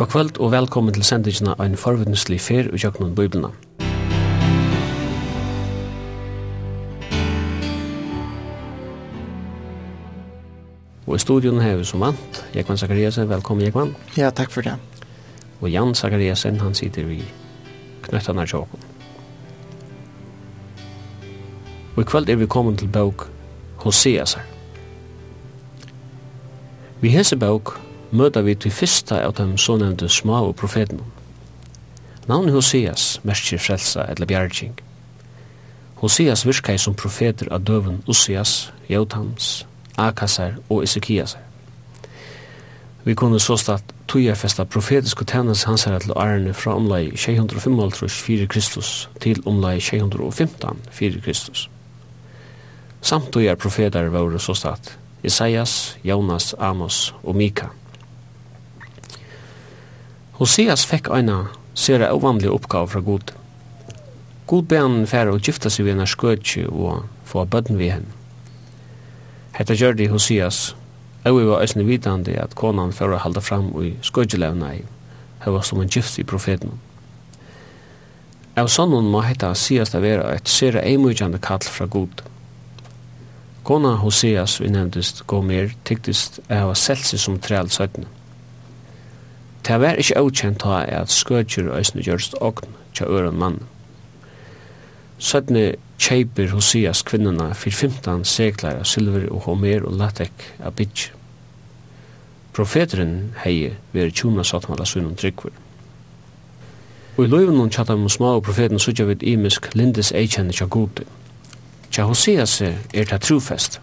God kvöld og velkommen til sendingina av en forvudneslig fer og jøgnon bøyblina. Og i studion har vi som vant, Jekvann Zakariasen, velkommen Jekvann. Ja, takk for det. Og Jan Zakariasen, han sitter i knøttan av tjåkon. Og i kvöld er vi kommet til bøk Hoseasar. Vi hese bøk møter vi til fyrsta av dem sånevnte små og profeten. Navnet Hoseas merker frelsa eller bjergjeng. Hoseas virka som profeter av døven Osias, Jotams, Akasar og Ezekiasar. Vi kunne så stått tøyerfesta profetiske tennes hans herre til ærene fra omlai 655 Kristus til omlai 615 4 Kristus. Samt tøyer profeter var så stått Isaias, Jonas, Amos og Mika – Hoseas fekk eina sera ovanlig oppgave fra Gud. God be han fære og gifta seg ved henne skøtje og få bøtten ved henne. Hetta gjør det Hoseas, og vi var æsne vidande at konan fære å halda fram i skøtjelevna i, hava som en gift i profeten. Av sånnen må hetta sies det vera et sera eimujande kall fra Gud. Kona Hoseas, vi nevntist, gå mer, tyktist, er selt seg som trell søttene. Det var ikke avkjent av at skøtjer og eisne gjørst ogn tja øren mann. Søtne kjeiper Hosias kvinnerne for 15 seklar av silver og homer og latek av bitj. Profeteren hei veri tjuna satmala sunnum tryggver. Og i loven hon tjata med små og profeten sutja vid imisk lindes eikjenne tja gode. Tja Hosias er ta trufest.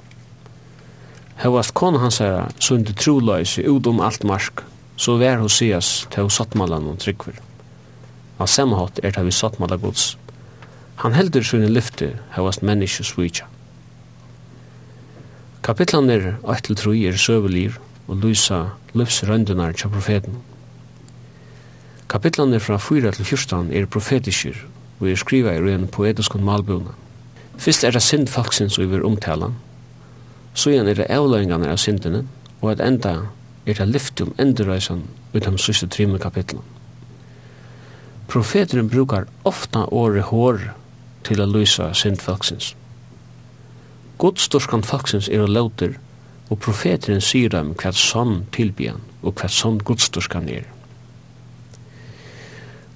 Hevast kon hans er sundi truløysi ut om alt mark så vær hos sias til hos sattmalan og tryggver. Av samme hatt er det vi sattmala gods. Han heldur sunne lyfte hevast menneske svitja. Kapitlan er 8-3 er søveliv og lysa livsrøndunar tja profeten. Kapitlan er fra 4-14 er profetiskir og er skriva i røyne poetiskon malbuna. Fyrst er det synd falksins og iver omtalan, så igjen er det avløyngane av syndene, og at enda er det lyfte om endurreisen ut de siste trimme kapitlen. Profeteren brukar ofta året hår til å lysa sint falksins. Godstorskan falksins er å lauter, og profeteren sier dem hva sånn tilbyan og hva sånn godstorskan er.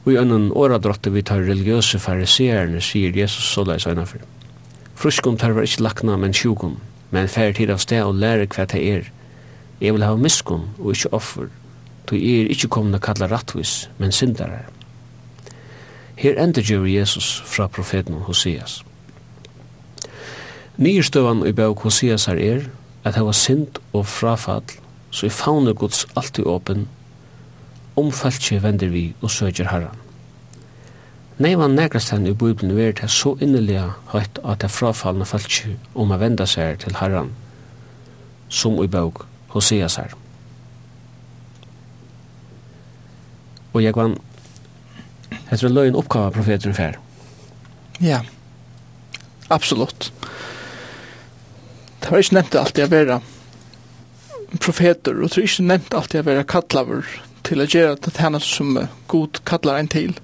Og i ønnen åradrotte vi tar religiøse fariseerne, sier Jesus såleis øynafor. Fruskon tar var ikke lakna, men sjukon, men færre tid av sted og lære hva det er, Jeg vil ha miskunn og ikkje offer, tog jeg er ikkje komne kalla rattvis, men syndare. Her ender gjør Jesus fra profeten Hoseas. Nyrstøvan i bøk Hoseas her er at hava synd og frafall, så i faune Guds alltid åpen, omfaltje vender vi og søger herran. Nei, var negrast i Bibelen er det så innelige høyt at det frafallene faltje om å vende seg til herran, som i bøk Hoseas her. Og jeg kan heter en løgn oppgave profeten fer. Ja, absolutt. Det var ikke nevnt alltid å være profeter, og det var ikke nevnt alltid å være kattlaver til å gjøre det henne som god kattlar en til.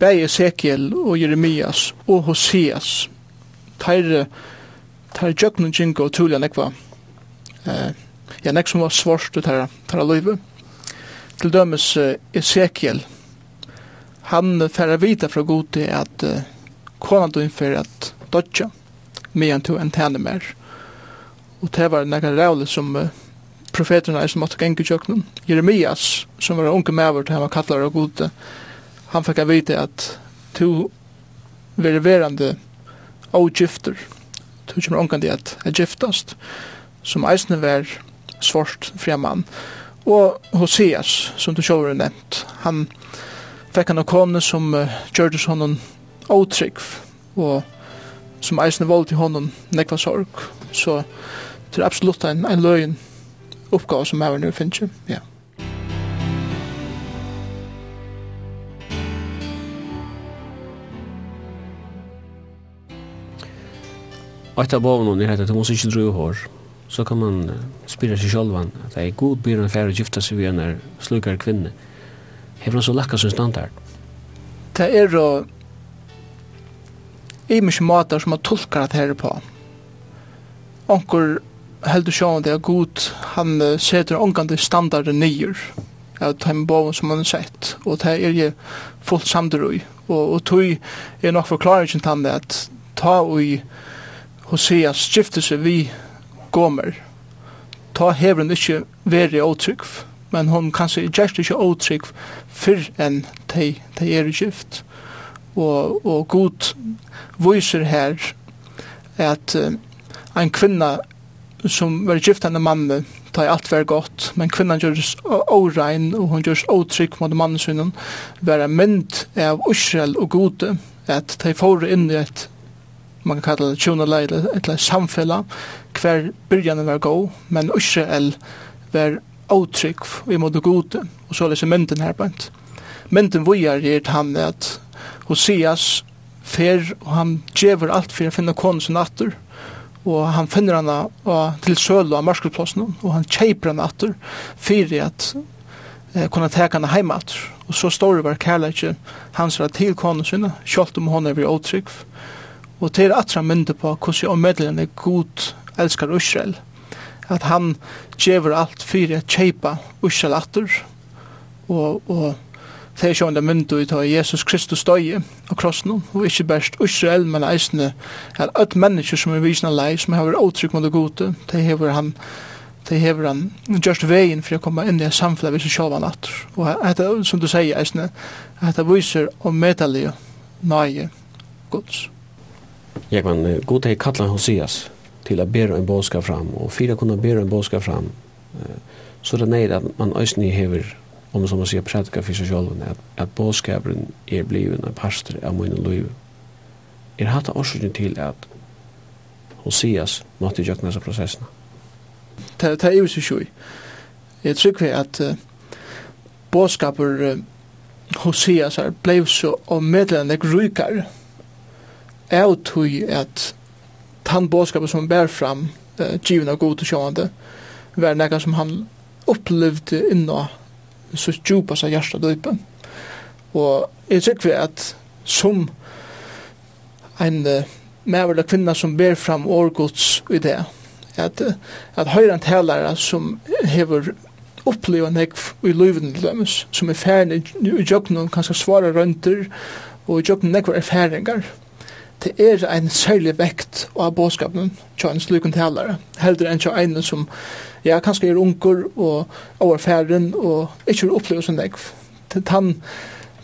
Begge Ezekiel og Jeremias og Hoseas tar, tar jøkken og jingo og tulja nekva eh, ja, nek som var svårst ut her, för løyve. Til dømes eh, Ezekiel, han færre vita fra god til at eh, konan du innfører at dodja, medan to en tæne mer. Og det var nekka rævlig som uh, profeterna som måtte genge tjøknen. Jeremias, som var unge mever til han var kallar av god, han fikk vite at to veriverande gifter to kommer omkring det at er giftast, som eisne var svart fremman. Og Hoseas, som du sjåver nevnt, han fikk han av kone som uh, gjør det sånn åtrygg, og som eisne vold i honom nekva sorg. Så det er absolutt en, en løgn oppgave som er nu finnes, ja. Og etter bavnån er at du må ikke drøy hår så kan man spira sig sjálvan at det er god byr han færre gifta sig vid en slukar kvinne hever han så lakka som standard? Det er jo i mykje matar som har tolkar at herre på onkur heldur sjåan det er god han setur ongandi standarden nyer av de boven som han har sett. Og det er jo fullt samdrøy og, og tog er nok forklaringen til han at ta og Hosea skifter seg vi kommer, ta hever hun ikke veri åtrykv, men hun kanskje gjerst ikke åtrykv fyrr enn de, de er gift. Og, og god viser her at uh, ein kvinna som var gift henne mannen, ta alt var godt, men kvinnan gjøres årein, og hun gjøres åtrygg mot mannen sin, være mynd av Israel og gode, at de får inn i et man kan kalla det tjona leile, et eller samfella, hver byrjanen var god, men Israel var avtrykk i måte gode, og så leser mynden her bant. Mynden vujar er han at Hoseas fer, og han djever alt for å finne konen sin natter, og han finner henne til sølo av marskutplassen, og han kjeiper henne atter, fyrir at eh, kunne teka henne heima atter. Og så står det var kærleikje hans til konen sinne, kjolt om henne er vi åtrygg, Og til atra mynda på hvordan omedlende god elskar Israel. At han gjever alt fyrir at kjeipa Israel atter. Og, og det er sjående myndu i tog Jesus Kristus døye og krossen. Og ikke best Israel, men eisne er öll mennesker som er visna lei, som har vært åtrykk mot det gode. Det hever han det hever han just veien for å komme inn i samfunnet hvis vi sjølv han atter. Og dette, som du sier, eisne, dette viser om medalige nøye gods. Jag kan god hej kallar Hosias till att bära en boska fram och fyra kunna bära en boska fram. Så det är att man ösni hever om som man säger predika för sig själv att, att boskapen är bliven en pastor av min liv. Er hatt årsøkning til at Hosias måtte gjøre disse prosessene. Det er jo så sjøy. Jeg tror at uh, bådskaper uh, Hosias er ble så omedlende rykere. Mm er tog at han bådskapen som bär fram uh, given av god og sjående var något som han opplevde inna så djupa seg hjärsta døypen. Og jeg tykker vi at som en uh, medverda kvinna som ber fram årgods i det, at, uh, at høyre en talare som hever oppleva nek i luven til dømes, som er ferdig i jøkken og kanskje svare rønter og i jøkken nek var erfaringar, det er en særlig vekt av bådskapen til en slukken talare, heller enn til en som ja, kanskje er unger og overfæren og ikke vil oppleve som deg. Til den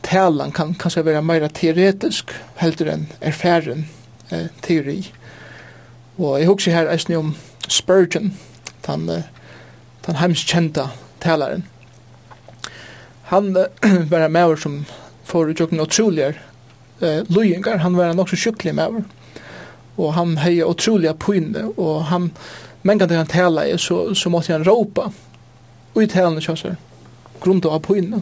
talen kan kanskje være mer teoretisk heller enn erfæren eh, teori. Og jeg husker her eisen om Spurgeon, den, den heimskjenta talaren. Han var en maver som får utjokken utroligere eh, løyengar, han var en også sjuklig med og han hei utrolig pyne, og han, men kan han tala i, så, så måtte han råpa, i talene kjøsar, grunda av pyne.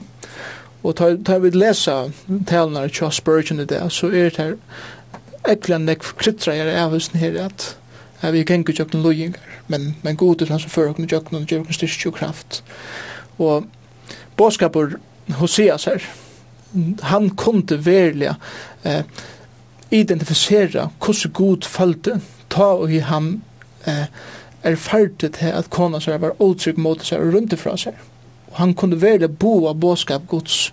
Og ta, ta vi lesa talene av Spurgeon i det, så er det her, ekkla nek kritra er av hos her at at vi gengur jøkken løyengar, men, men god er han som fører jøkken jøkken jøkken kraft, Og båskapur Hoseas her, han kunde verliga eh, identifiera hvordan god följde ta och i han eh, erfarte til at kona seg var otrygg mot seg og rundt ifra seg. Og han kunne verlig bo av båskap gods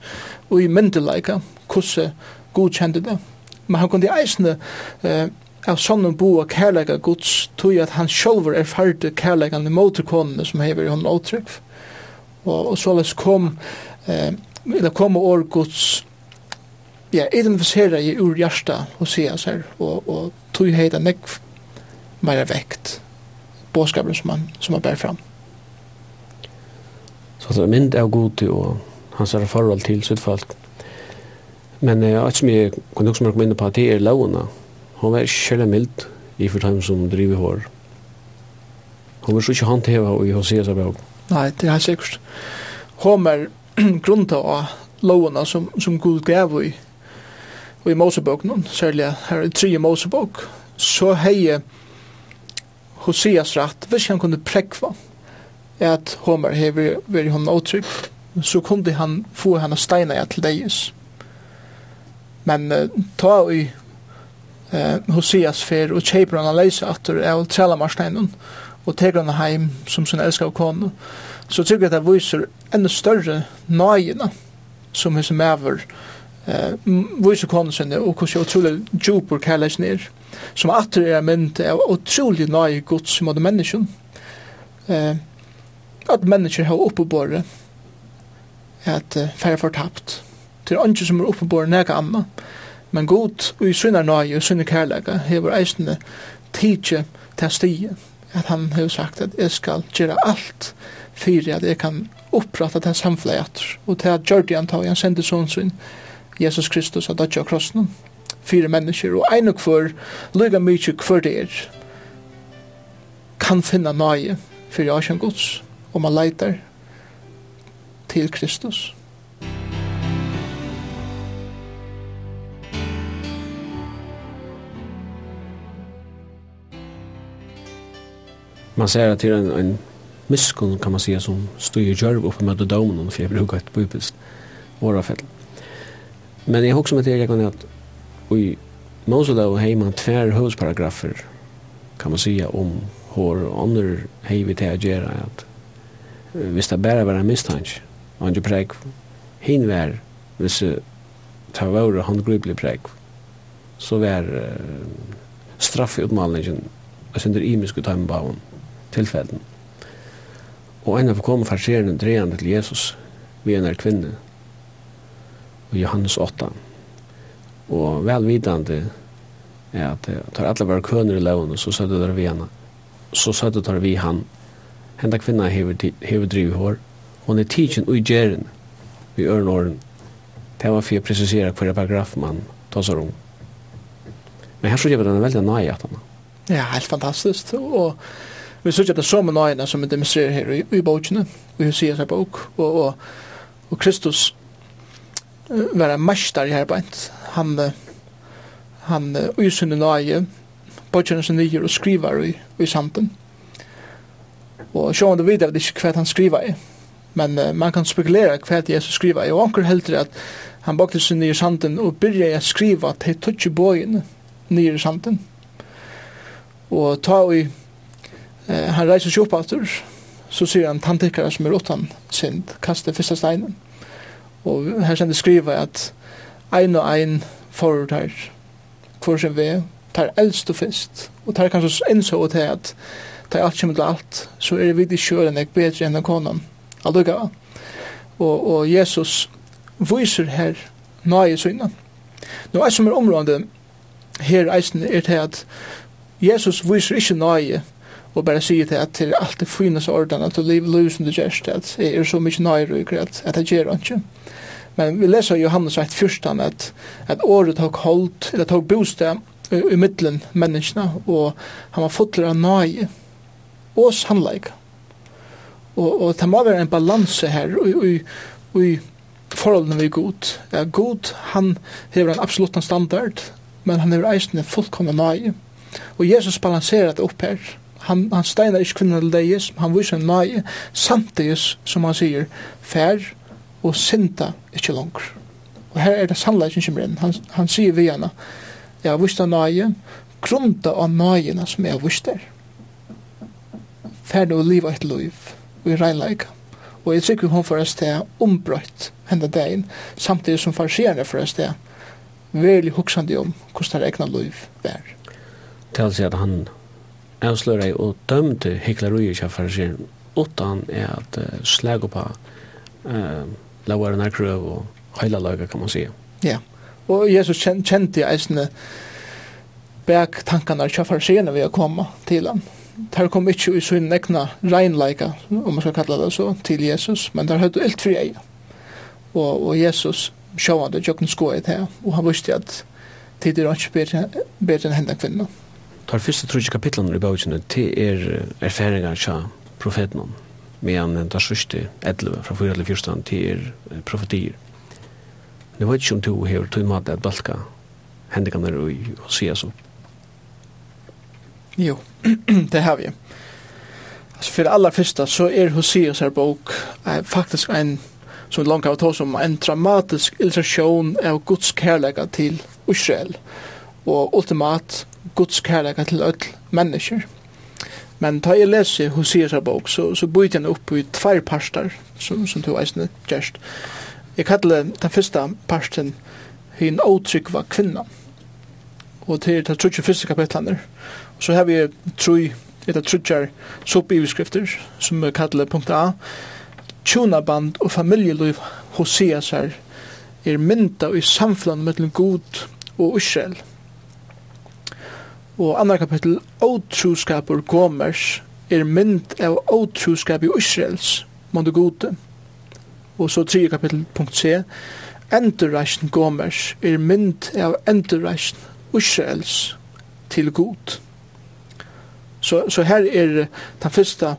og i myndelaika hvordan god kjente det. Men han kunne eisne eh, av sånne bo av kærleika gods tog at han sjolver erfarte kærleikan mot konene som hever i hånden otrygg. Og, og såleis kom eh, vil komme år Guds ja, identificera i ur hjärsta och se oss här och, och tog hejda nek mer vekt båskapen som man, som man bär fram. Så det är mynd av god och hans är förhåll till sitt folk. Men eh, allt som jag kunde också märka mig på att det är launa. Hon var inte mild i för dem som driver hår. Hon var så inte hantera och jag ser sig bra. Nej, det är säkert. Hon är grunda av lovene som, som Gud gav i, i Mosebøkene, særlig her i tre Mosebøk, så hei Hoseas rett, hvis han kunne prekva at Homer hever veri hon åtrygg, så kunde han få henne steina ja til deis. Men uh, ta i uh, Hoseas fer og kjeper han leise atter av Trelamarsteinen og teker han heim som sin elskar kone, så tycker jag att det visar ännu större nöjena som hos mäver eh, visar konserna och hos jag otroligt djupor kallas ner som attra är mynt av otroligt nöje gods mot människan eh, att människor har uppebåret at uh, færre fortapt. Det er ikke som er oppebåret nega anna. Men god og i synar nøye og synar kærlega hever eisne tidsje til stige at han har sagt at jeg skal gjøre alt fyrir at jeg kan opprata den samfleiater. Og til at Gjørdi han tar, han sender sånn sin, Jesus Kristus, av dødja krossen, fire mennesker, og ein og hver, lyga mykje hver det er, kan finna nøye fyrir Asien Guds, og man leitar til Kristus. Man ser at det er en, en miskunn kan man säga som stod i djörv uppe med domen och för jag brukar ett bibelskt våra. Men jag har också med det jag kan att i Mosela och Heyman tvär husparagrafer kan man säga om hur andra vi det att göra att hvis det bara var en misstanke och inte präg hinvär hvis det tar våre handgriplig präg så var uh, straffutmalningen och sen det imiska tajmbavn tillfällen Og en av kom farserende dreande til Jesus, vi er en kvinne, og Johannes 8. Og velvidende er at tar alle våre køner i loven, så søtte der vi henne, så søtte tar vi han. Henda kvinna hever driv hår, hon er tidsen ui gjeren, vi øren åren. Det var for å precisera hver paragraf man tar seg om. Men her så gjør vi den veldig nøye at han. Ja, helt fantastisk. Og vi sørger det som en øyne som vi demonstrerer her i, i bøkene, i ser her bok, og, og, og Kristus uh, var en mester i her bønt. Han, uh, han uh, usunne nøye, bøkene som ligger og skriver i, i sanden. Og sjåan det videre, det er ikke hva han skriver i. Men uh, man kan spekulera hva Jesus skriver i, og anker helter at han bakte seg nye sanden og byrja å skriva til tøtje bøyene nye sanden. Og ta i Eh, han reiser seg opp alltur, så sier han tantikere som er åttan sind, kaster fyrsta steinen. Og her kjenner skriva at ein og ein forur her, hvor sin vi tar eldst og fyrst, og tar kanskje innså til at tar alt kommer til alt, så er det vidt i kjøren ek bedre enn konan. Allukka. Og, og Jesus viser her nøye syna. Nå er som er området her eisen er til at Jesus viser ikke nøye og bare sier til at det er alltid finnes så ordan at du liv liv som du gjerst at det er så mye mykje og at at det gjer ikke men vi leser Johannes 1 fyrstan at at året tok holdt eller tok bostad i middelen menneskene og han var fotler av nøye og sannleik og, og det må være en balanse her og, og, og forholdene vi er god. Ja, god, han hever en absolutt standard, men han hever eisen en fullkomne nøye. Og Jesus balanserer det opp her han, han steinar ikke kvinner til deg, han viser en nøye, samtidig som han sier, fær og synda ikke langer. Og her er det sannleggen som kommer inn. Han, han sier vi henne, jeg har vist en nøye, grunda av nøyene som jeg har vist der. Fær og liva et liv, og i regnleika. Og jeg tykker hun for oss til ombrøtt henne dagen, samtidig som farsierne for oss til, veldig hoksande om hvordan det egna liv er. Det er å si at han avslöra och dömde hycklerier av farisén utan är att uh, släga på eh låga den kröv och hela lager kan man säga. Ja. Och Jesus kände eisne bäck tankarna av farisén vi har komma till han. Där kom inte i sin egna reinleika, om man ska kalla det så, till Jesus, men där hade allt fri. jag. Och, och Jesus sjående, jag kunde skoja det här, och han visste att tidigare inte bedre enn hända kvinnan tar fyrste trusje kapitlene i bøkene til er erfaringar fra profeten, men tar sørste 11 fra 4 til 14 til er profetier. Det var ikke om to har tog mat at balka hendikene og, sier så. Jo, det har vi. Altså for det aller første så er Hoseas her bok faktisk en som langt av tog som en dramatisk illustrasjon av Guds kærlighet til Israel. Og ultimat Guds kärlek till öll människor. Men ta jeg lese Hoseas bok, så, så byter jeg opp i tvær parster, som, som to eisne gjerst. Jeg kallar den første parsten hin åtrykva kvinna. Og til det trutje første kapitlaner. Og så har vi tru, det av trutjar sopiviskrifter, som vi kallar punkt A. Tjonaband og familieliv Hoseas her er mynda i samflan mellom god og Israel og andre kapittel Åtroskapur Gomers er mynd av åtroskap i Israels, månde gode. Og så 3 kapittel punkt C, Enderreisen Gomers er mynd av enderreisen Israels til god. Så, så her er den første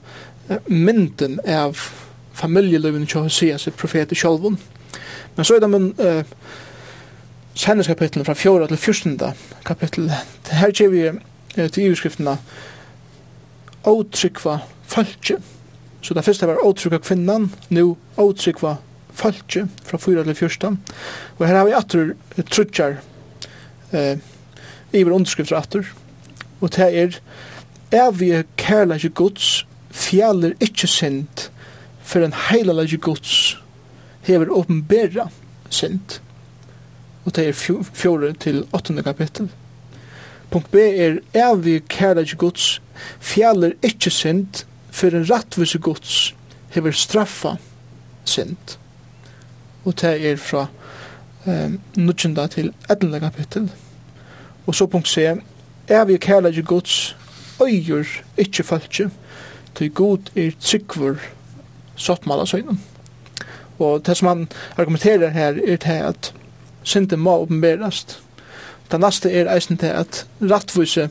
mynden av familjelivet til Hoseas, profeten Sjolvon. Men så er det en uh, sendes fra 4 til 14 kapittel. Her gjør vi eh, til iverskriftene «Åtrykva falske». Så det første var «Åtrykva kvinnan», nu «Åtrykva falske» fra 4 til 14. Og her har vi atter trutjar eh, iver underskrifter atter. Og det er «Evige kærleik gods fjaller ikkje sint, for en heilaleg gods hever åpenbæra synd» og det er fjore til åttende kapittel. Punkt B er evig kærleik gods, fjaller ikkje synd, for en rattvise gods hever straffa synd. Og det er fra eh, nudjenda til ettende kapittel. Og så punkt C, er evig kærleik gods, øyur ikkje falskje, til god er tryggvur sottmala søgnen. Og det som han argumenterer her er det at synden må åpenberast. Det neste er eisen til at rattvise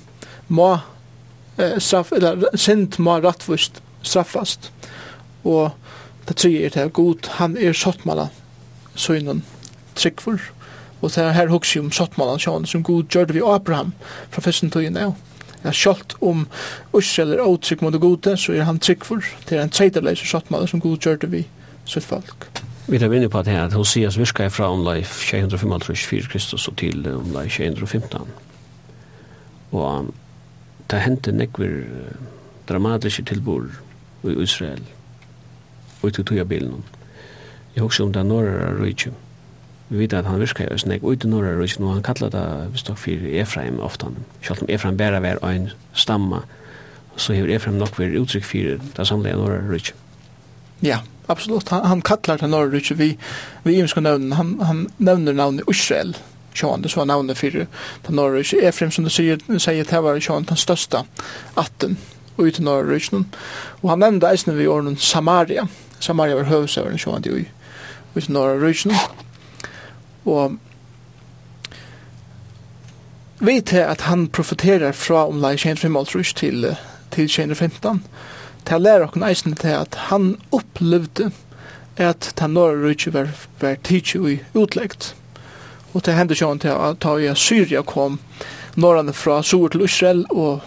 må eh, straff, eller synd må rattvist straffast. Og det tredje er til at god, han er sottmala søgnen tryggfor. Og det er her hugsi om sottmala sjån som god gjør vi Abraham fra første tøyen er. Ja, sjalt om Israel er åtrygg mot det gode, så er han tryggfor. Det er en tredje leiser sottmalan som god gjør vi sitt folk. Vi tar vinner på at her, Hoseas virka fra omlai 654 Kristus og til omlai 215. Og det hendte nekver dramatiske tilbord i Israel og i tog bilen. Jeg husker om det norra rujtje. Vi vet at han virka i Øsnek ut i norra rujtje, og han kallar det vi stokk fyrir Efraim ofta. Selv om Efraim bæra var ein stamma, så hever Efraim nok vir uttrykk fyrir det samlega norra rujtje. Ja, absolut. Han, han kallar til Norrøyke vi, vi imenske navn. Han, han nevner navnet Israel, Sjåan, det var navnet for den Norrøyke. Efrem, som du sier, sier det var Sjåan, den største atten ut i Norrøyke. Og han nevnte eisen vi åren Samaria. Samaria var høvsøveren Sjåan, det var ut i Norrøyke. Og vi til at han profeterer fra omlai 25 til, til 25 til å lære okken eisen til at han opplevde at den norra rydtje var, var tidsi i utleggt. Og det hendte sjån til at i Syria kom norrande fra Sur til Israel og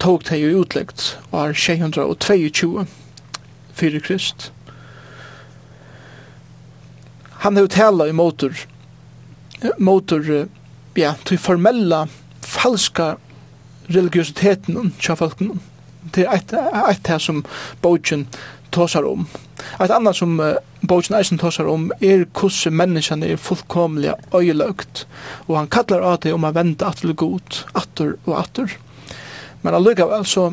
tog det jo utleggt var 622 fyrir krist. Han har tala i motor motor ja, til formella falska religiositeten tja folknum det er et her som bogen tåsar om. Et annet som uh, bogen eisen tåsar om er hvordan menneskene er fullkomlig øyeløgt, og han kallar av det om å venda atter god, atter og atter. Men allukavel så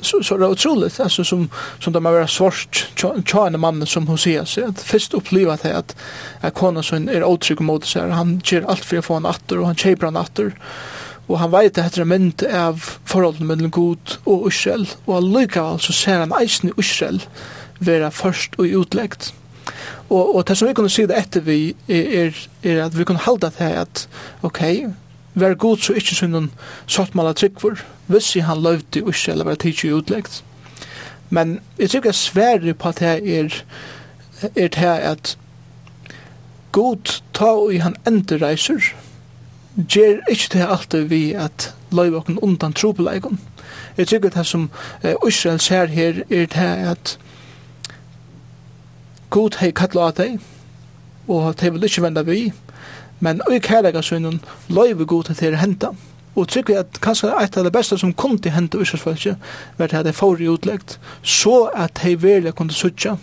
så, så det er otroligt alltså som, som de har varit svårt tja en som hon sier seg, at först uppleva det att att kona som er otrygg mot seg, han ger allt för att få en atter, og han kjeper en atter, og han veit at det er mynd av forholdene mellom god og Israel, og allikevel så ser han eisen i Israel være først og utleggt. Og, og det som vi kunne si det etter vi er, er at vi kunne halda det her at, ok, vær god så ikke som noen sortmala tryggfor, hvis han løvde i Israel å være tidsi utleggt. Men jeg tror ikke jeg sverre på at det er, er det at God ta og i han endereiser, reiser, ger ikkje det alltid vi at løyva okken undan trobeleikon. Jeg tykker det som uh, Israel ser her er det at God hei kattla av deg, og de vil ikkje venda vi, men ui kærlega sønnen løyve god til det henta. Og tykker at kanskje eit av det beste som kom til henta Israelsfølse, var det at de får i utleggt, så at hei virkelig kunne sutja,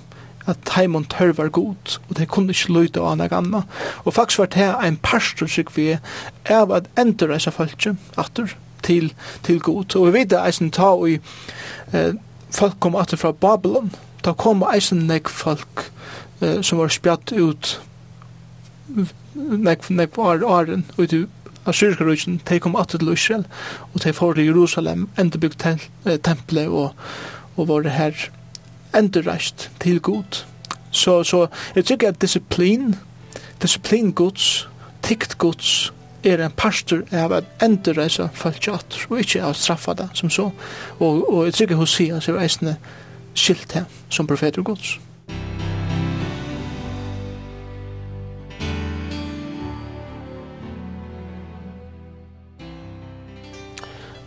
at Taimon tørvar god, og de kunne ikke løyde av henne gamma. Og faktisk var det en pastor, sig vi av at endurreisa folket, atur, til, til god. Og vi vet at eisen ta og eh, folk kom atur fra Babylon, da kom eisen nek folk eh, som var spjatt ut nek, nek var åren ut i Assyriska rujtjen, de kom atur til Israel, og de får til Jerusalem, enderbygd tempelet og, og var det her endurreist til god. Så, så jeg tykker at disiplin, disiplin gods, tikt gods, er en pastor av at endurreisa falskjatt, og ikke av straffa det som så. Og, og jeg tykker Hoseas er eisne skilt her som profeter gods.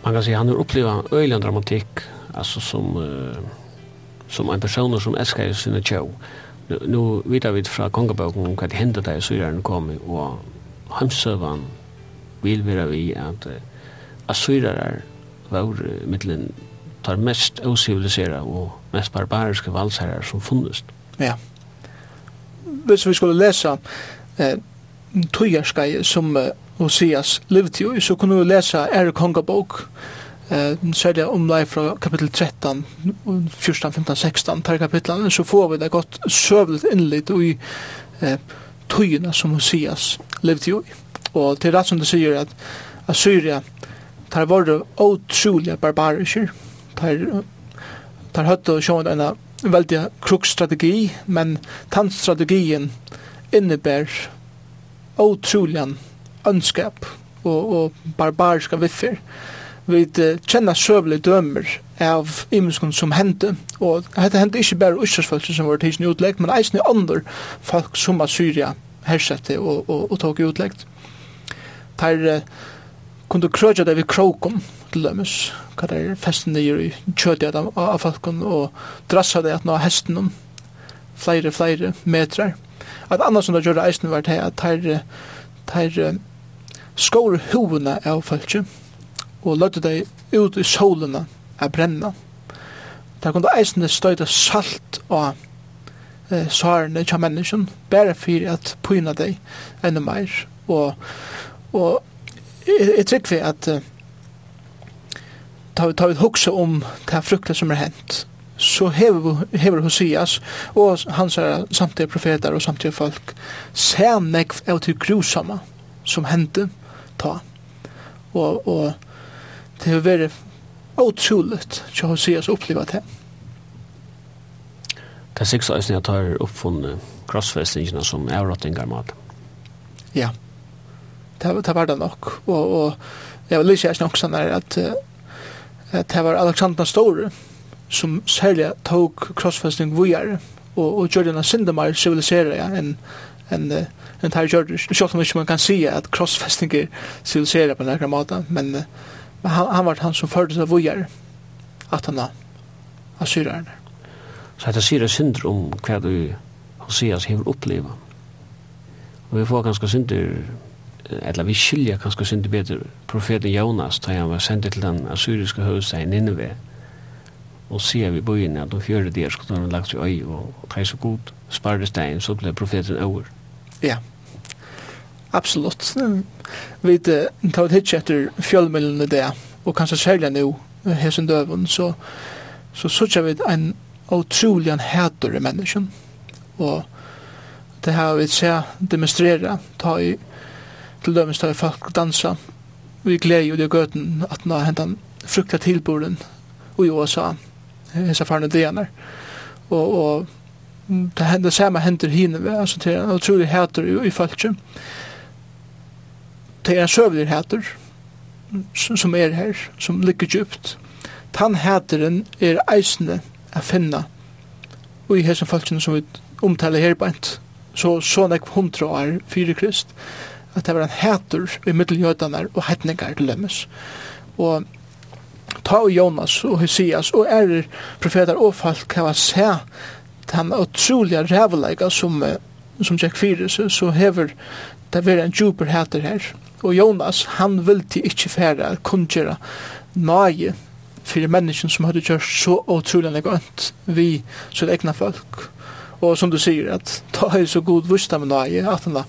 Man kan si han har upplevt øyland dramatikk, altså som uh, som en person som älskar sina tjå. Nu, nu vidar vi fra kongeboken om hva det hendte da i syreren kom, og hamsøvann vil være vi at uh, asyrere var mittlen tar mest osiviliserade og mest barbariske valsherrar som funnest. Ja. Hvis vi skulle lesa eh, tøyerskai som eh, Osias levde jo, så kunne vi lesa Er Kongabok, eh sälja om från kapitel 13 14 15 16 tar kapitlen så får vi det gott sövligt inlit och i eh tøyina som Mosias levde jo i. Og til rett som det sier at Assyria tar våre otroliga barbarisker. Tar, tar høtt og sjån en veldig krukstrategi, men tannstrategien innebär utrolige ønskap og, og barbariska viffer vi kjenner søvlig dømer av imenskene som hendte, og dette hendte ikke bare utsvarsfølelsen som var tidsen utleggt, men eisen i andre folk som var Syria hersette og, og, og tog utleggt. Der uh, kunne krøtja det ved krokom til dømes, hva det er festen det gjør i kjødja av, av folken, og drassa det at nå hesten om flere, flere metrar. At annars som det gjør eisen var det at der, der skår hovene av folket, og løtte deg ut i solene a brenna. Da kunne eisene støyta salt og eh, sårene til menneskjen, bare for at pyna dei enda meir. Og, og jeg, jeg vi at eh, ta vi, ta vi hukse om det frukta som er hent, så hever, hever Hosias og hans er samtidig profeter og samtidig folk sær nekv av til grusomme som hendte ta. Og, og det har vært otroligt til å har oss uppleva det. Det er sikkert ösning jeg tar oppfunnet crossfestingene som er rottingar mat. Ja. Det, det var det nok. Og, og jeg vil lyse jeg også når at, at det var Alexander Store som særlig tok crossfesting vujere og, og gjør denne syndemar civilisere ja, enn en, en tar gjør det. Selv om ikke man kan si at crossfesting er civilisere på en eller måte, men uh, Men han, han var han som førte seg vojar at han assyrar henne. Så det sier synder om hva du Hoseas hever oppleva. Og vi får ganske synder, eller vi skiljer ganske synder bedre profeten Jonas, da han var sendt til den assyriske høvdstein Nineve, og sier vi bøyen at de fjøre der skulle han lagt seg øy, og, og så god sparrestein, så ble profeten over. Ja. Yeah. Absolutt. Vi tar et hitje etter fjølmøllene det, og kanskje særlig nå, hesen døven, så så sørger vi en utrolig en hæter i mennesken. Og det har vi ser demonstrere, ta i, til dømes ta i folk dansa, vi gleder jo det gøten at nå hentet han frukta tilboren og i USA, hesa farne dener. Og, og det hender samme henter hinne, altså til en utrolig hæter i, i folket det er søvnligheter som er her, som ligger djupt. Tannheteren er eisende å finne og i hese folkene som vi omtaler her bænt. Så så nek hundra år fyrir krist at det var en hætur i middeljødene og hætningar til lemmes. Og ta og Jonas og Hesias og er profetar og folk kan se den utroliga rævleika som som Jack Fyrus så hever det vera en djuper heter her Og Jonas, han vilti ikke fære kunnkjera nøye for menneskjen som hadde gjort så utrolig negant vi som egna folk. Og som du sier, at da er så god vusta med nøye at han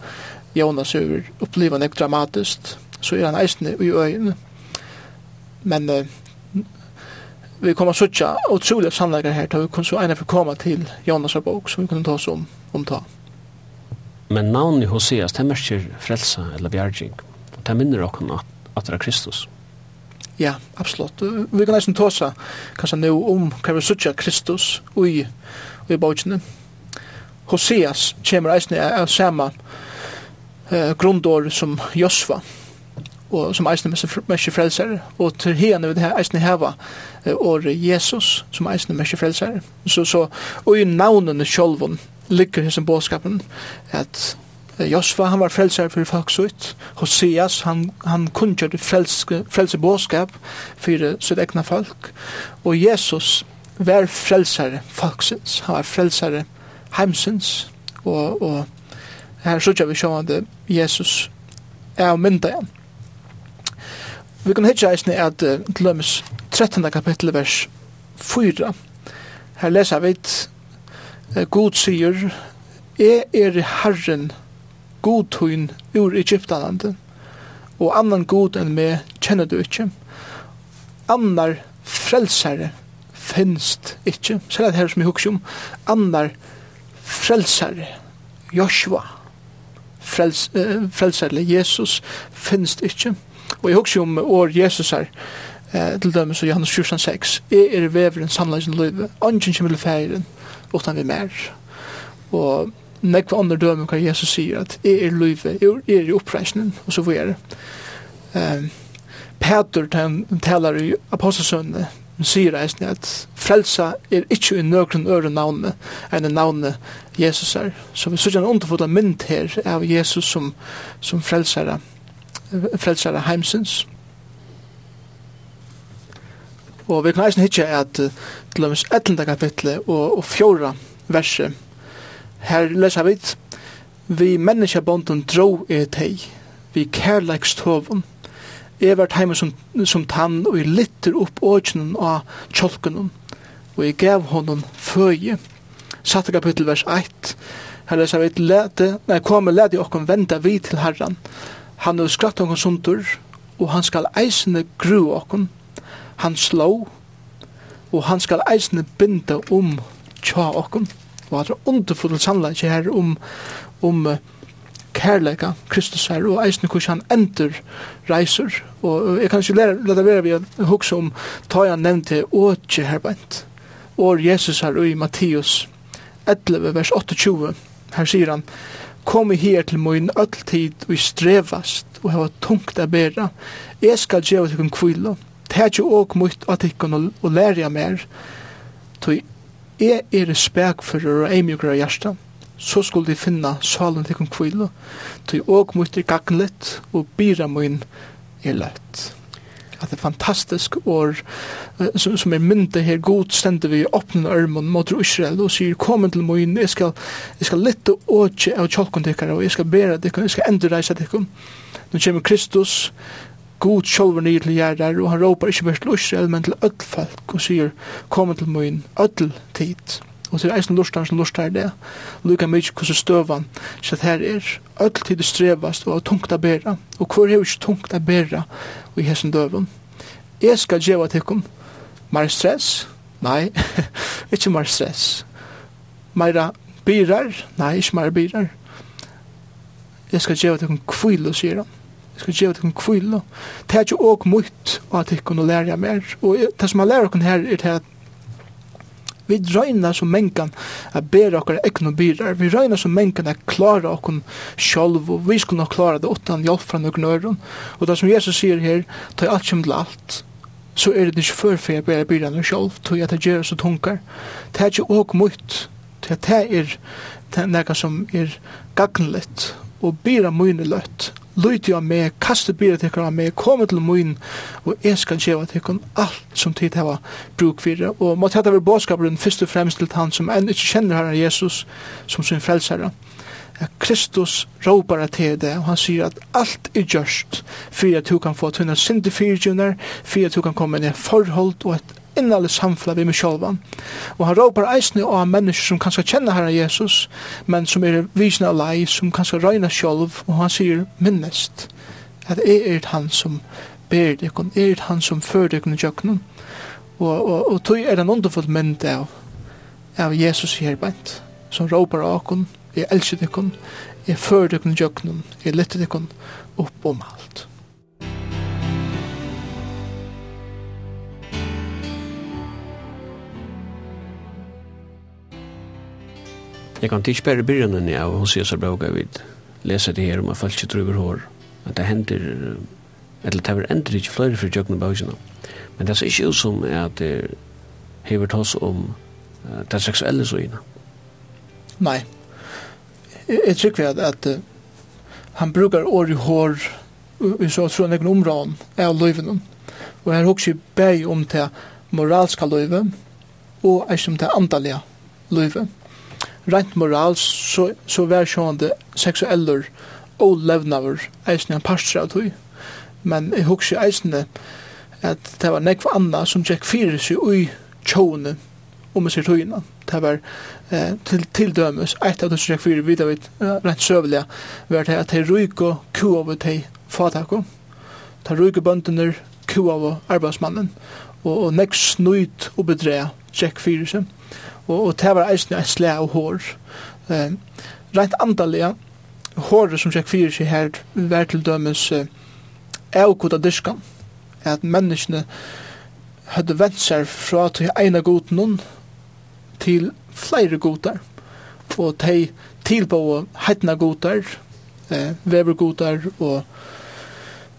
Jonas er oppliva nek dramatiskt, så er han eisende i øynene. Men uh, vi kommer suttja utrolig sannleggere her, da vi kunne så eina for komme til Jonas bok som vi kunne ta oss om, om ta. Men navnet Hoseas, det merker frelsa eller bjergjeng det minner okkur at, at det er Kristus. Ja, absolutt. Vi kan nesten tåsa kanskje nå om hva vi sutja Kristus i, i bøkene. Hoseas kommer eisne av samme eh, grundår som Josva og som eisne mest frelser og til henne vil det eisne heva og Jesus som eisne mest frelser så, så og i navnene sjolvun ligger hos bådskapen at Josva, han var frelser for folk sitt. Hoseas, han, han kunne gjøre frelse, frelse frelsebåskap for sitt egna folk. Og Jesus var frelsere folksins, han var frelsere heimsins. Og, og her sier vi sjå at Jesus er mynda igjen. Vi kan hitja eisne at til lømmes 13. kapittel vers 4. Her leser vi Gud sier, Jeg er Herren god tøyn ur Egyptalande. og annan god enn me kjenner du ikkje. Annar frelsare finst ikke, selv at her som jeg husker om, annar frelsare, Joshua, frels, äh, frelsare, Jesus, finst ikkje. Og jeg husker om år Jesus her, eh, til dømes og Johannes 14, 6, jeg er veveren, sannleggen, løyve, ånden kommer til ferien, utan vi mer. Og nekva andre dømen hva Jesus sier at jeg er løyve, jeg er i oppreisningen og så videre um, Peter talar i apostelsønne sier eisen at frelsa er ikkje i nøkron øre navne enn navne Jesus er så vi sier en underfota mynd her av Jesus som, som frelsare frelsare heimsins og vi kan eisen hitje at til og med 11. kapitlet og, og 4. verset Her leser vi Vi menneskebonden dro i teg Vi kærleikstoven Jeg var heima som, som tann og jeg litter opp åkjenen av kjolkenen og jeg gav honom føje Satte kapittel vers 1 Her leser vi lete, nei, kom og lete okkom venda vi til herran. Han er skratt okkom sundur, og han skal eisne gru okkom. Han slå, og han skal eisne binda om tja okkom og at det er underfull sannleik her om, om kærleika Kristus her, og eisne hvordan han ender reiser. Og jeg kan ikke lære, la det være vi hukse om, ta jeg nevnte åtje herbeint. Og Jesus her i Matteus 11, vers 28, her sier han, Kom her til min ødeltid og strevast og hava tungt a bera. Jeg skal gjeva til kun tæt jo og mot at ikkon og lærja mer. Tøy jeg er spekfører og eimjukere hjertet, så skulle de finna salen til kvile, til åk mot er gagnlet, og bira min er lett. At det er fantastisk år, som, som er myndet her, god stender vi åpne ørmen mot Israel, og sier, kom til min, jeg skal, jeg skal lette åke av tjolkon og jeg skal bera dekker, jeg skal endreise dekker. Nå kommer Kristus, god sjolver nye til gjerder, og han råpar ikke bare til Israel, men til öll folk, og sier, kom til min öll tid. Og til eisen lustar som lustar det, lukka mykje hvordan støvan, så at her er öll tid strevast og tungt a bera, og hvor er ikke tungt a bera og i hessen døven. Jeg skal djeva tikkum, mer stress? Nei, ikke mer stress. mer byrar, Nei, ikke mer byrar, Jeg skal djeva tikkum kvile, sier han Jeg skal gjøre til kvile. Det er ikke også mye at jeg kunne lære mer. Og det som jeg lærer dere her er til at vi røyner som mengan at bæra okkar egnu byrar, vi røyner som mengan at klara okkar sjálf, og vi skulle nok klara det utan hjelp fra noen øron. Og det som Jesus sier her, ta alt som til alt, så er det ikke før for jeg bæra byrar noen tog jeg det gjør så tungar. Det er ikke åk mot, det er det er det som er gagnlett, og byra mye løtt, lyti av meg, kaste bira tekkar av meg, kom til mun, og jeg skal gjeva tekkar alt som tid heva bruk fyrir. Og måtte hette vi bådskaperen først og fremst til han som enn ikke kjenner herren Jesus som sin frelsare. Kristus råpar til det, og han sier at alt er gjørst, fyrir at du kan få tunna sindi fyrir fyrir at du kan komme inn i forhold og et innerlig samfla vi med sjálvan. Og han råpar eisne av mennesker som kanskje kjenner herra Jesus, men som er visna av lei, som kanskje røyna sjálv, og han sier minnest at jeg er han som ber dykon, og er han som fører dykon i djøknen. Og, og, og tog er en underfull mynd av, av Jesus her bænt, som råpar av okon, jeg elsker dykon, jeg fører dykon i djøknen, jeg lytter dykon, opp om alt. Jeg kan ikke bare begynne enn jeg, og hun sier så bra og det her om at folk ikke truver hår. At det hender, eller det ender ikke flere for jøkken og bøkene. Men det er ikke ut som at det hever tas om uh, det seksuelle så. Nei. Jeg tror ikke at, at uh, han brukar år i hår i så tror han egen områden av løyven. Og her hokser jeg bæg om til moralska løyven og ikke om til andalige løyven. Mm rent moral så, så vær sjående seksueller og levnaver eisne en parster av tog. Men jeg husker eisne at det var nekva anna som tjekk fyrir seg ui tjåne om man ser togina. Det var eh, til, til dømes, eit av det som tjekk fyrir vidar vid rent søvliga var det at de og kua av de fatak. De og bøndener ku av arbeidsmannen, og, og nek snuit og bedre tjekk fyrir seg, og, og det var eisne et slæ og hår. Eh, rent andalega, håret som tjekk fyrir seg her, vær til dømes eh, avkoda dyrskan, at menneskene hadde vent seg fra til eina god til flere godar, og de tilbå heitna godar, eh, vevergodar og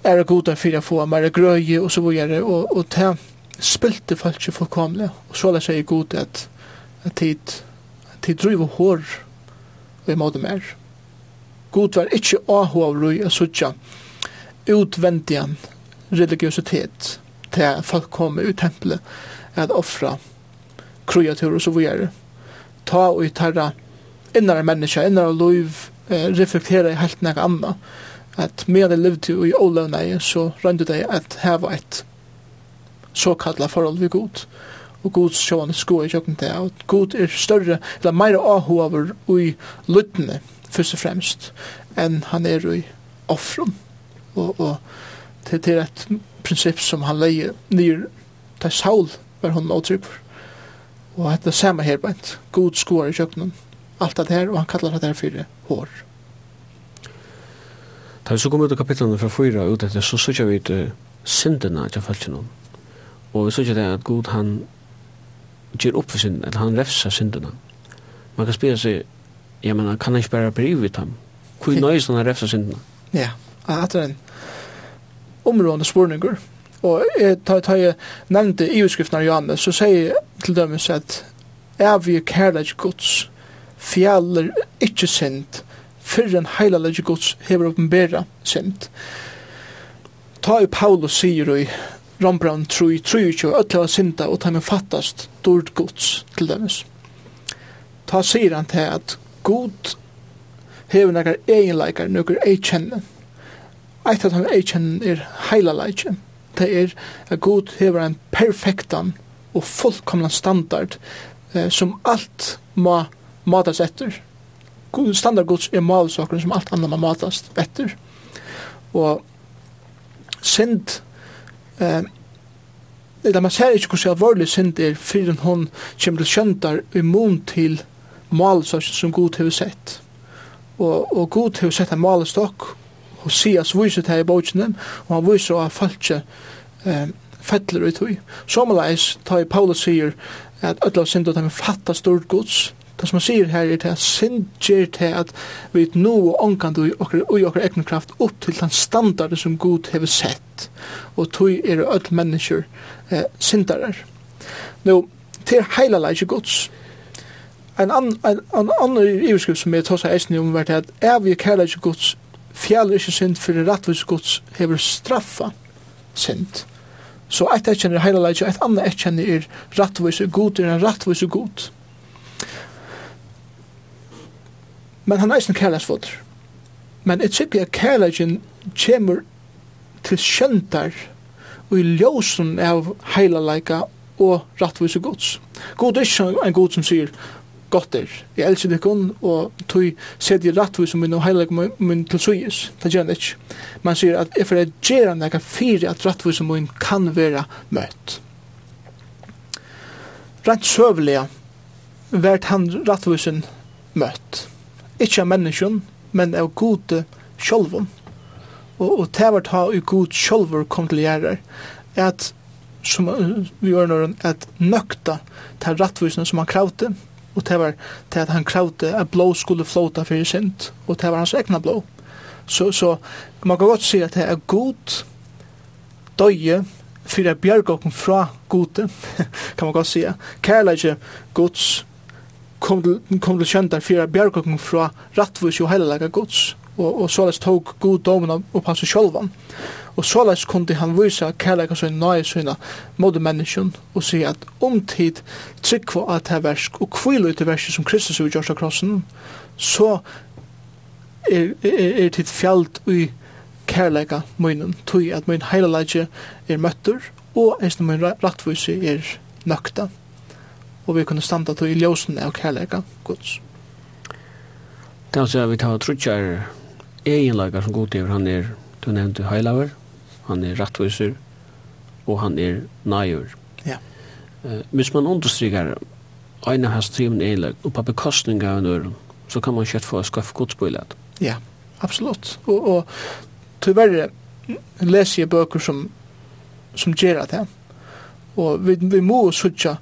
er det goda fyrir å få mer grøye og så videre, og, og det spilte folk ikke fullkomlig, og så lær seg god at, at tid, tid driver hår og i måte mer. God var ikke ahu av røy og suttja utvendig religiøsitet til folk kommer ut tempelet at offra kreatur og så videre. Ta og i tarra innar menneska, innar liv, eh, reflektera i helt nek anna at medan de levde i olavnei, så rønde det at heva et såkalla forhold vi god. Og god sjåan sko i kjøkken til, og god er større, eller meira ahu over ui luttene, først og fremst, enn han er i offren. Og, og det er et prinsipp som han leier nyr til Saul, var hun åtrypper. Og det er samme her, god sko i jokken, alt det her, og han kallar det her fyrir hår. Da vi så kom ut av kapitlene fra fyra ut etter, så sykja vi ut syndene til falskjennom. Og vi sykja det at Gud han gjør opp for synden, eller han refsa syndene. Man kan spira seg, ja, men kan han ikke bare brivet ham? Hvor nøys han refsa syndene? Ja, at det er en områdende spurninger. Og jeg tar jeg nevnte i utskriften av Johannes, så sier jeg til dem at er vi kærlig gods, fjallar ikke synd, fyrr en heila lege gods hever oppenbera sint. Ta i Paulus sier i Rombraun 3, 23, ötla var sinta og ta med fattast dord gods til dømes. Ta sier han til at god hever nekkar egenleikar, nekar eikjenne. Eit at han eikjenne er heila leikje. Det er at god hever en perfektan og fullkomna standard eh, som alt må matas etter standard standardgods er malsaker som alt annat man matast bättre. Og synd eh, eller man ser ikke hvordan alvorlig synd er fyrir hon kommer til kjøntar immun til malsaker som god har sett. Og, og god har sett en malestokk og sier sias viset her i bøkene og han viser at falskje eh, fettler ut hui. Sommerleis tar Paulus sier at öll av synd og de fattar stort gods Det som han sier her er at synd gjør til at vi nå og ångkant i okker egen kraft opp til den standarden som Gud har sett. Og tog er alle mennesker eh, syndarer. Nå, til heila leik gods. En annen an, an, an, iverskrift som jeg tar seg eisen om er at er vi kærleik ikke gods, fjaller ikke synd for rettvis gods hever straffa synd. Så et etkjenner heila leik, et annet etkjenner er rettvis god, er en rettvis god. men han er eisen kærleiksfotur. Men jeg tykker at kærleikin kommer til skjøntar og i ljósen av heilaleika og rattvise gods. God er ikke en god som sier gott er. Jeg elsker det kun, og tog sett i rattvise min og heilig min til suyes. Det gjør han ikke. Man sier at jeg fyrir gjerra nekka fire at rattvise min kan være møtt. Rett søvelig vært han rattvisen møtt. Ikke av menneskjen, men av gode sjolven. Og, og det var ta i god sjolver kom til gjerrar, at som vi gjør når han, at nøkta til rattvisene som han kravte, og det var til at han kravte at blå skulle flåta fyrir sint, og det var hans egna blå. Så, så man kan godt si at det er god døye fyrir bjerg fra gode, kan man godt si. Kærleikje gods kom til, kom til kjøntan fyrir bjergkokken fra rattvus og heilalega gods. Og, og såleis tog god domen opp hans sjolvan og såleis kundi han vysa kærleika sin nøye søgna mot menneskjon og si at omtid tryggva at det versk og kvile ut i versk som Kristus og av krossen så er, er, er tid fjallt ui kærleika munnen tog at mun heilalega er møtter og eisne mun rattvus er nøkta og vi kunne standa til i ljósen av kærleika gods. Det er altså vi tar trutjar egenlagar som god han er, du nevnte, heilaver, han er rattviser, og han er naiver. Ja. Uh, hvis man understryker ein av hans triven egenlag, og på bekostning av en øren, så kan man kjøtt få å skaffe godsbøylet. Ja, absolutt. Og, og tyverre leser jeg bøker som, som gjør det. Og vi, vi må sutja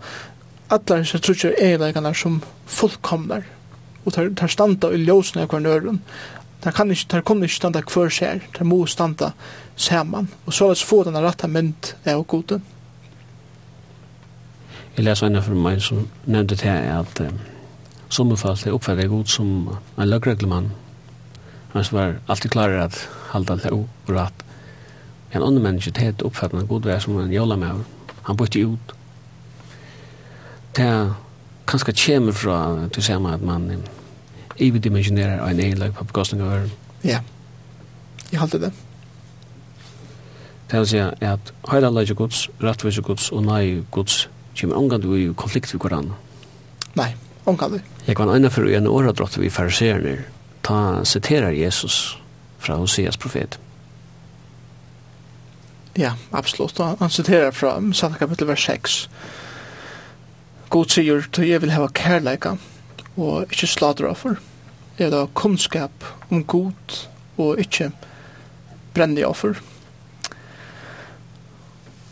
allar så tror jag är som fullkomnar och tar tar standa i ljusen av kvar nörden. Där kan inte där kommer inte standa kvar sig. Där måste standa samman och så att få den rätta mynd är och gode. Jag läser en av mig som nämnde det här att eh, som fall är uppfärdig god som en lögregleman. Han var alltid klar att halda det och rätt. En annan människa tätt uppfattande god vär som en jolla med. Han bytte ut det kanskje kjemer fra til sammen at man ividimensionerer en egen på bekostning av øren. Ja, jeg halte det. Det vil si at høyre løyge gods, rettvise gods og nei gods kommer omgang i konflikt med hverandre. Nei, omgang du. Jeg kan ene for en året drott vi fariserende ta citerer Jesus fra Hoseas profet. Ja, absolutt. Han citerer fra Sanna kapitel vers 6 God sier, til jeg vil hava kærleika, og ikkje sladra for. Jeg vil ha kunnskap om god, og ikkje brenni offer.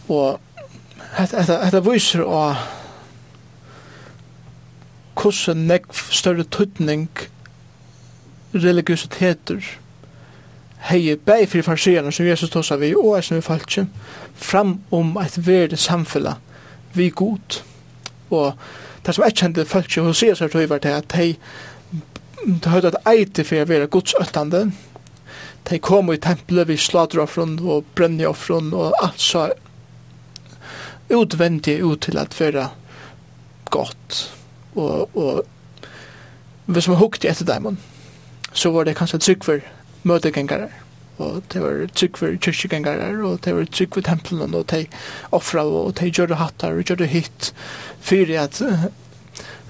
Og dette viser å hvordan nekv større tøtning religiositeter hei bei fyrir farsierna som Jesus tåsa vi og er som vi falt fram om et verde samfella vi god og og det som jeg kjente folk som sier seg til var det at de de hadde at eite for å være godsøttende de kom i tempelet vi slater offren og brenne offren og alt så utvendig ut til at være godt og, og hvis man hukte etter dem så var det kanskje trygg for møtegengere og det var trygg for kyrkjegengarer, og det var trygg for tempelen, og de offra, og de gjør det hattar, og gjør det hitt, fyrir at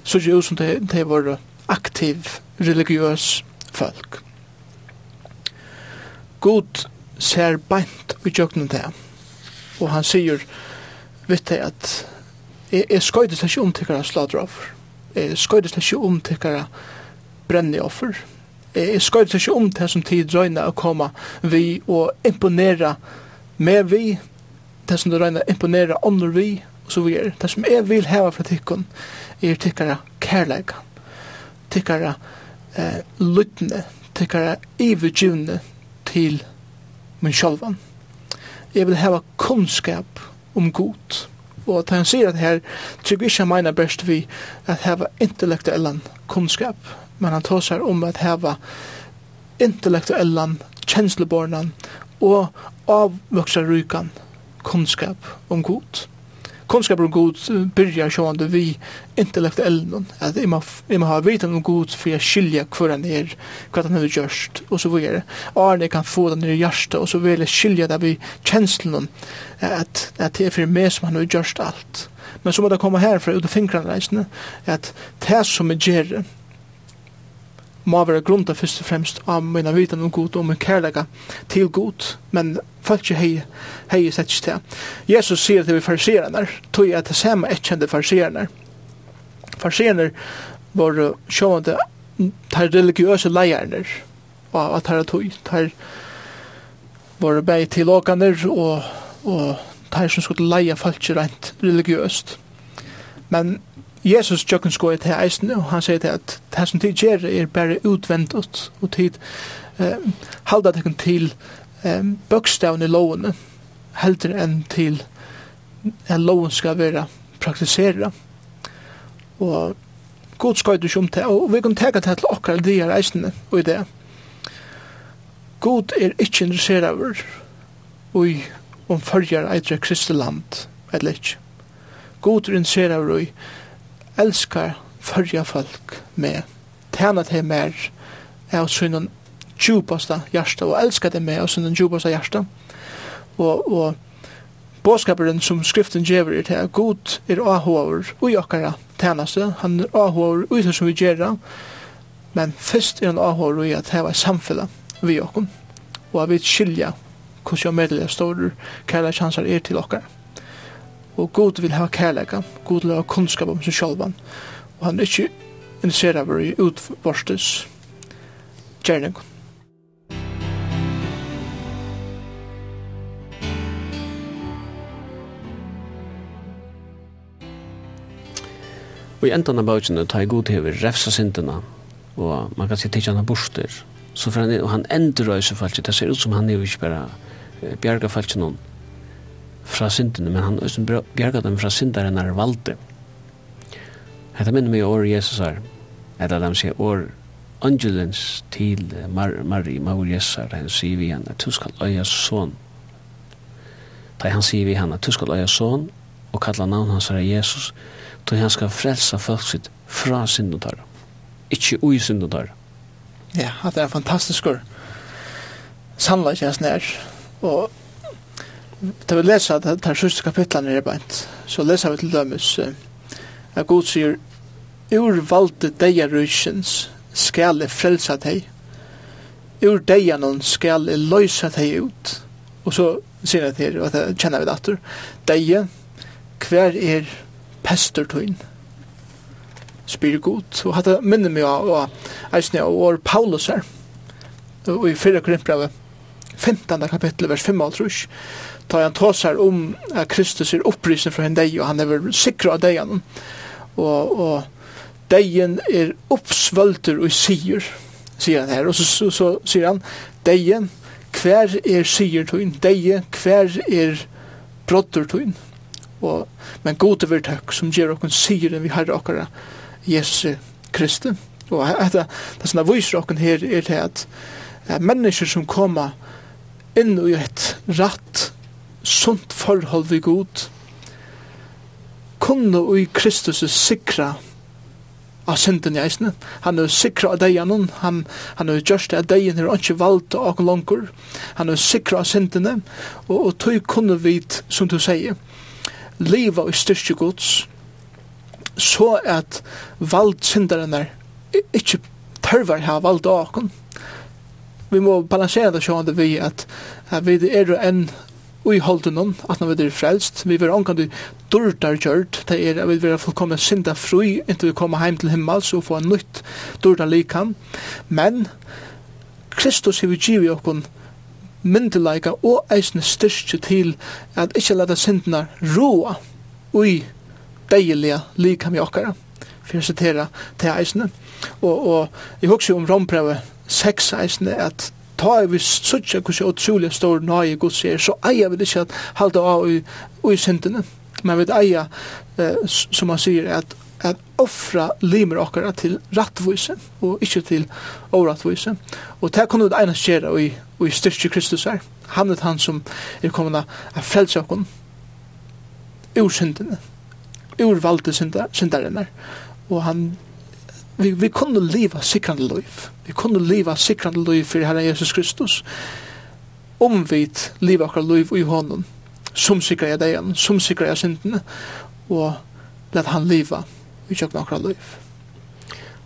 så gjør det som de, de var aktiv, religiøs folk. God ser beint i jøgnen til, og han sier, vet jeg at jeg, jeg skøydes ikke om tikkara sladraffer, jeg skøydes ikke om tikkara brenneoffer, jeg skøyter ikke om det som tid røyne å komme vi og imponera med vi, det som du røyna imponera under vi, og så videre. Det som jeg vil heve fra tikkun er tikkara kærleika, tikkara eh, lytne, tikkara ivergivne til min sjálvan. Jeg vil heve kunnskap om god. Og at han sier at her, trygg ikke mener best vi at heva intellektuellan kunnskap, men han tar seg om at heva intellektuellan, kjenslebornan og avvoksa rykan kunnskap om god. Kunnskap om god byrjar sjående vi intellektuellen, at jeg må, jeg må ha vitan om god for jeg skilja hver han er, hva han har gjørst, og så videre. Arne kan få den i hjertet, og så vil jeg skilja det vi kjenslen, at, at det er for meg som han har gjørst alt. Men så må det komme herfra ut av fingrene at det som er gjør, må være grunda først og fremst av mine vitan om god og min kærlega til god, men folk hei hei sett til. Jesus sier til fariserene, tog jeg til samme etkjende fariserene. Fariserene var sjående tar religiøse leierne og at her tog, tar var bei tilåkene og, og tar som skulle leie folk rent religiøst. Men Jesus tjøkken skoet til eisen, og han sier til at det som tid gjør er bare utvendt, og tid eh, halda tekken til eh, bøkstavn i lovene, heldur enn til at loven skal være praktisera. Og god skoet du om til, og vi kan teka det til okkar de her eisen og i det. God er ikke interessert over, og om følger eitre kristeland, eller ikke. God er interessert over, og elskar fyrja folk med tjena til mer av synnen djupasta hjärsta og elskar det med av synnen djupasta hjärsta og, og båskaperen som skriften gjever er til god er ahover og jokkara tjenaste han er ahover ui det som vi gjerra men først er han ahover ui at heva samfella vi okkom og at vi skilja hos jo medelig står kærla chansar er til okkara Og god vil ha kærleika, god vil ha kunnskap om seg sjálvan, og han er ikke interessert av i utvorstes gjerningon. Og i enden av bøkene tar jeg god hever refsa syndene, og man kan si til han har borster, så for han, og han endur røyse falskje, det ser ut som han er jo ikke bare bjerga falskje noen, fra syndene, men han østen bjerga dem fra syndaren er valde. Hetta minner meg over Jesus her, av dem sier over angelens til Mar Marie, Maur Jesus her, han sier vi henne, du skal øya son. Da han sier vi henne, du skal øya son, og kalla navn hans her Jesus, da han skal frelsa folk sitt fra syndene Ikke ui syndene Ja, det er fantastisk. og sannlig kjens nær, og Da vi leser det her sørste kapitlet er beint, så leser vi til dømes at God sier Ur valde deia rysens skal jeg frelsa deg, ur deia noen skal jeg løysa deg ut. Og så sier jeg til, og det kjenner vi datter deia, hver er pestertøyn? Spyr god, og hatt minner meg av, og eisne av år Paulus her, og i 4. Korinthbrevet, 15. kapittel, vers 5, tar han tåsar om at Kristus er opprisen fra en deg, og han er sikra av degen. Og, og degen er oppsvølter og sier, sier han her. Og så, så, så sier han, degen, hver er sier tøyn, degen, hver er brodder tøyn. Og, men gode vil takk som gjør okken sier vi har okkara Jesu Kristi. Og etter, det som er viser okken her er det at, at mennesker som kommer inn i et ratt sunt forhold vi god, kunne i Kristus sikra av synden i eisene. Han er sikra av deian anon, han, han er gjørst av deian er ikke valgt av åken langkur, Han er sikra av syndene, og, og tog kunne vi, som du sier, liva i styrke gods, så at valgt synderen er ikke tørver her valgt av åken. Vi må balansere det sånn at vi at, at vi er enn i holdenon, at når vi er frelst, vi vil omkant i dårdar gjørt, det er at vi vil fullkomne synda fri, inntil vi kommer heim til himmel, så få en nytt dårdar likam. Men Kristus hever givet okkon myndelaika og eisne styrstje til at ikkje leta syndina roa ui deilige likam i okkara for å sitere til eisne. Og, og jeg husker om rombrevet 6 eisne, at ta er vi suttja hvordan utrolig stor nøye Guds er, så eier vi ikke at halda av i, i syndene. Men vi eier, eh, som han sier, at at offra limer okkara til rattvise og ikkje til orattvise. Og det kunne det einast skjera i, i styrkje Kristus her. Han er han som er kommet av frelsakken ur syndene, ur valde syndarene. Og han vi, vi kunne leva sikrande liv. Vi kunne leva sikrande liv for Herre Jesus Kristus. Om vi leva akkur liv i honom, som sikrar jeg deg, som sikrar jeg syndene, og let han leva i kjøkken akkur liv.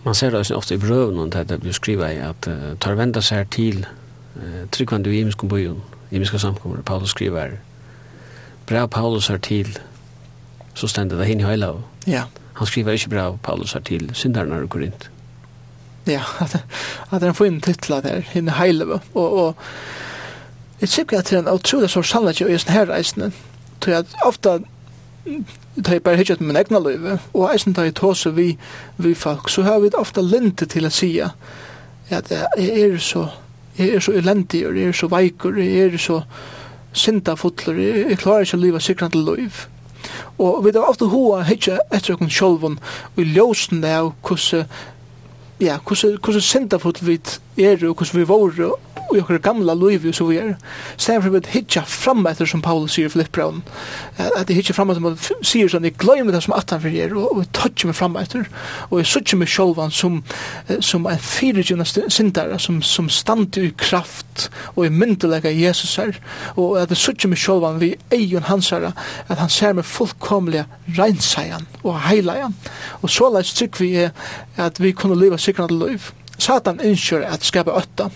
Man ser det ofte i brøven, og det blir skrivet i at uh, tar venda seg til uh, tryggvandu i imiske byen, imiske samkommer, Paulus skriver, brev Paulus er til, så stender det hinn i høyla. Ja. Yeah han skriver ikke bra Paulus her til synderne og Korint. Ja, at, at han får inn titla der, henne heileve, og, og jeg tykker at det er en utrolig sår sannhet i sånne her reisene, tror jeg at ofte tar jeg bare hittet min egna liv, og eisen tar jeg tåse vi, vi folk, så har vi ofte lente til å si at jeg er så jeg er så elendig, jeg er så veikur, jeg er så sinta fotler, jeg, jeg klarer ikke å liva sikrande liv, Og vi har ofte hoa hitja etter okkur sjolvun og ljósen det av hvordan ja, hvordan, hvordan sendafull vi er og hvordan vi våre og i okkar gamla loivi så vi er stedet for vi hitja fram etter som Paulus sier i Filippbraun at jeg hitja fram etter som sier sånn jeg gløymer det som atan for er og vi tøtjer meg fram etter og jeg suttjer meg sjolvan som som en fyrirgjuna sindara som, som stand i kraft og i myndelega Jesus her og at jeg suttjer meg sjolvan vi eion hans her at han ser meg fullkomlega reinsaian og heilajan og så leis trygg vi er at vi kunne liva sikrande liv Satan ønsker at skapa åtta.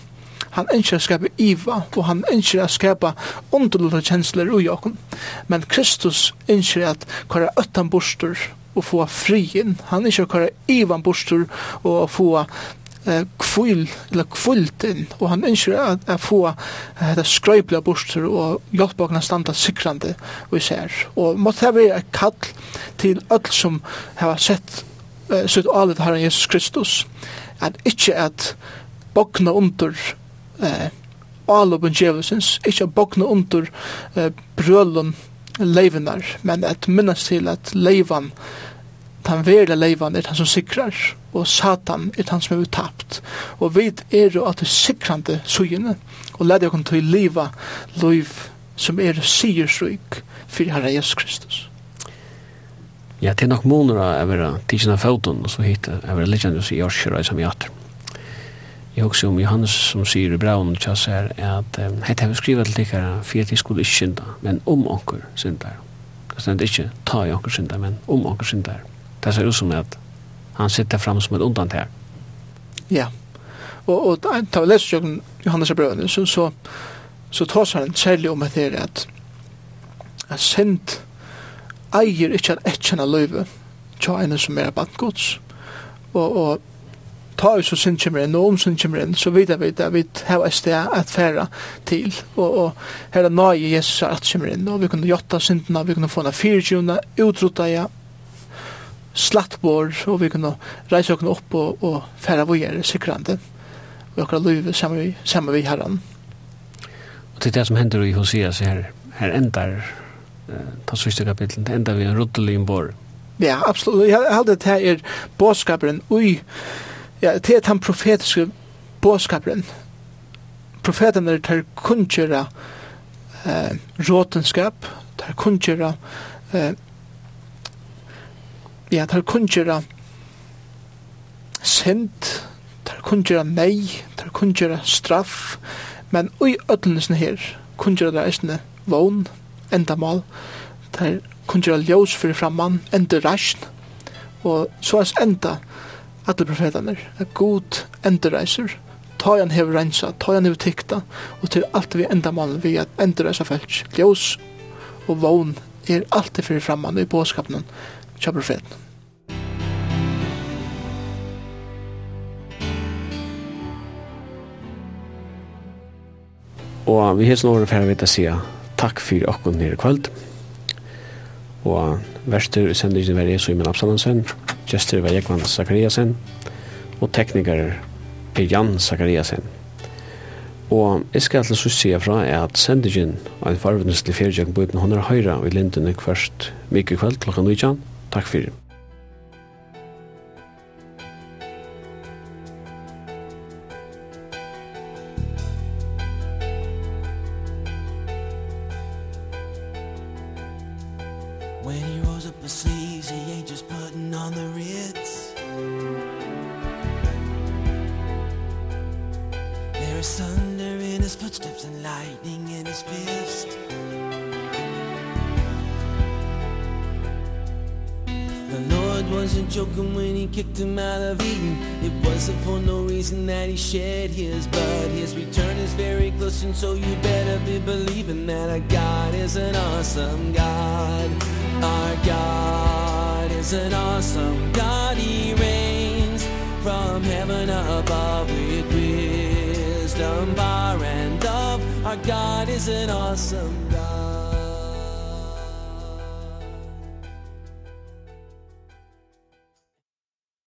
Han ønsker at skapa iva, og han ønsker at skapa underlige kjensler ui okkur. Men Kristus ønsker at kvar øttan bostur og få frien. Han ønsker kvar ivan bostur og få kvull, eller kvulten, og han ønsker at, at få det skrøypelige borster og jag åkne standa sikrande vi ser. Og måtte det være et kall til alle som har sett uh, sitt alet Herren Jesus Kristus at ikkje at bokna under eh, alupen djevelsens, ikkje at bokna under eh, brølun leivinar, men at minnast til at leivan den verda leivan er han som sikrar, og Satan er han som er uttapt. Og vi er jo at det sikrande sugene, og leder jo til liva, liv som er sigersryk, fyrir Herre Jesus Kristus. Ja, det er nok måneder av å være tidsen av foten, og så hit av å være litt i årskjøret som jeg hatt. Jeg husker om Johannes som sier i braun og tjass her, at heit har vi skrivet til dere, for at jeg skulle ikke synda, men om anker syndar. Det stender ikke ta i anker syndar, men om anker syndar. Det ser ut som at han sitter fram som et undan her. Ja, og, og da vi leser jo Johannes av braun, så, så, så tar han særlig om at det er at, at synd, eier ikkje an etkjena løyve til en som er bandgods. og, og ta oss og synd kommer inn, og om synd kommer inn, så vet vi at vi har et sted at fære til, og, og her er nøye Jesus at kommer inn, og vi kunne gjøtta syndene, vi kunne få en fyrtjone, utrota ja, slatt vår, og vi kunne reise oss opp og, og fære vågjere sikrande, og akkurat løyve sammen vi, sammen vi herren. Og til det som hender i Hoseas her, her endar ta sørste kapitlet, enda vi en ruddelig bor Ja, absolutt. Jeg held at det er bådskaperen ui, ja, det er den profetiske bådskaperen. Profeten er til kunngjøre eh, råtenskap, tar kunngjøre eh, ja, tar kunngjøre synd, tar kunngjøre nei, tar kunngjøre straff, men ui ødlensene her, kunngjøre det eisne vogn, endamal, der kunne gjøre ljøs for framman, enda reisn, og så er enda alle profetene, at god enda reiser, ta han hever rensa, ta han hever tikta, og til alt vi endamal vi at enda reisa felts, ljøs og vogn er alltid fyrir framman i båskapen til profeten. Og vi har snart fyrir vi til å takk for åkken nere i kvöld. Og verster sendingen var Jesu Imen Absalansen, gestur var Jekvann Zakariasen, og tekniker er Jan Zakariasen. Og jeg skal til så sige fra er at sendingen av en farvendelslig fjergjøkken på Ibn Håndar Høyra i lindene er kvart mye kveld klokka 19. Takk fyrir.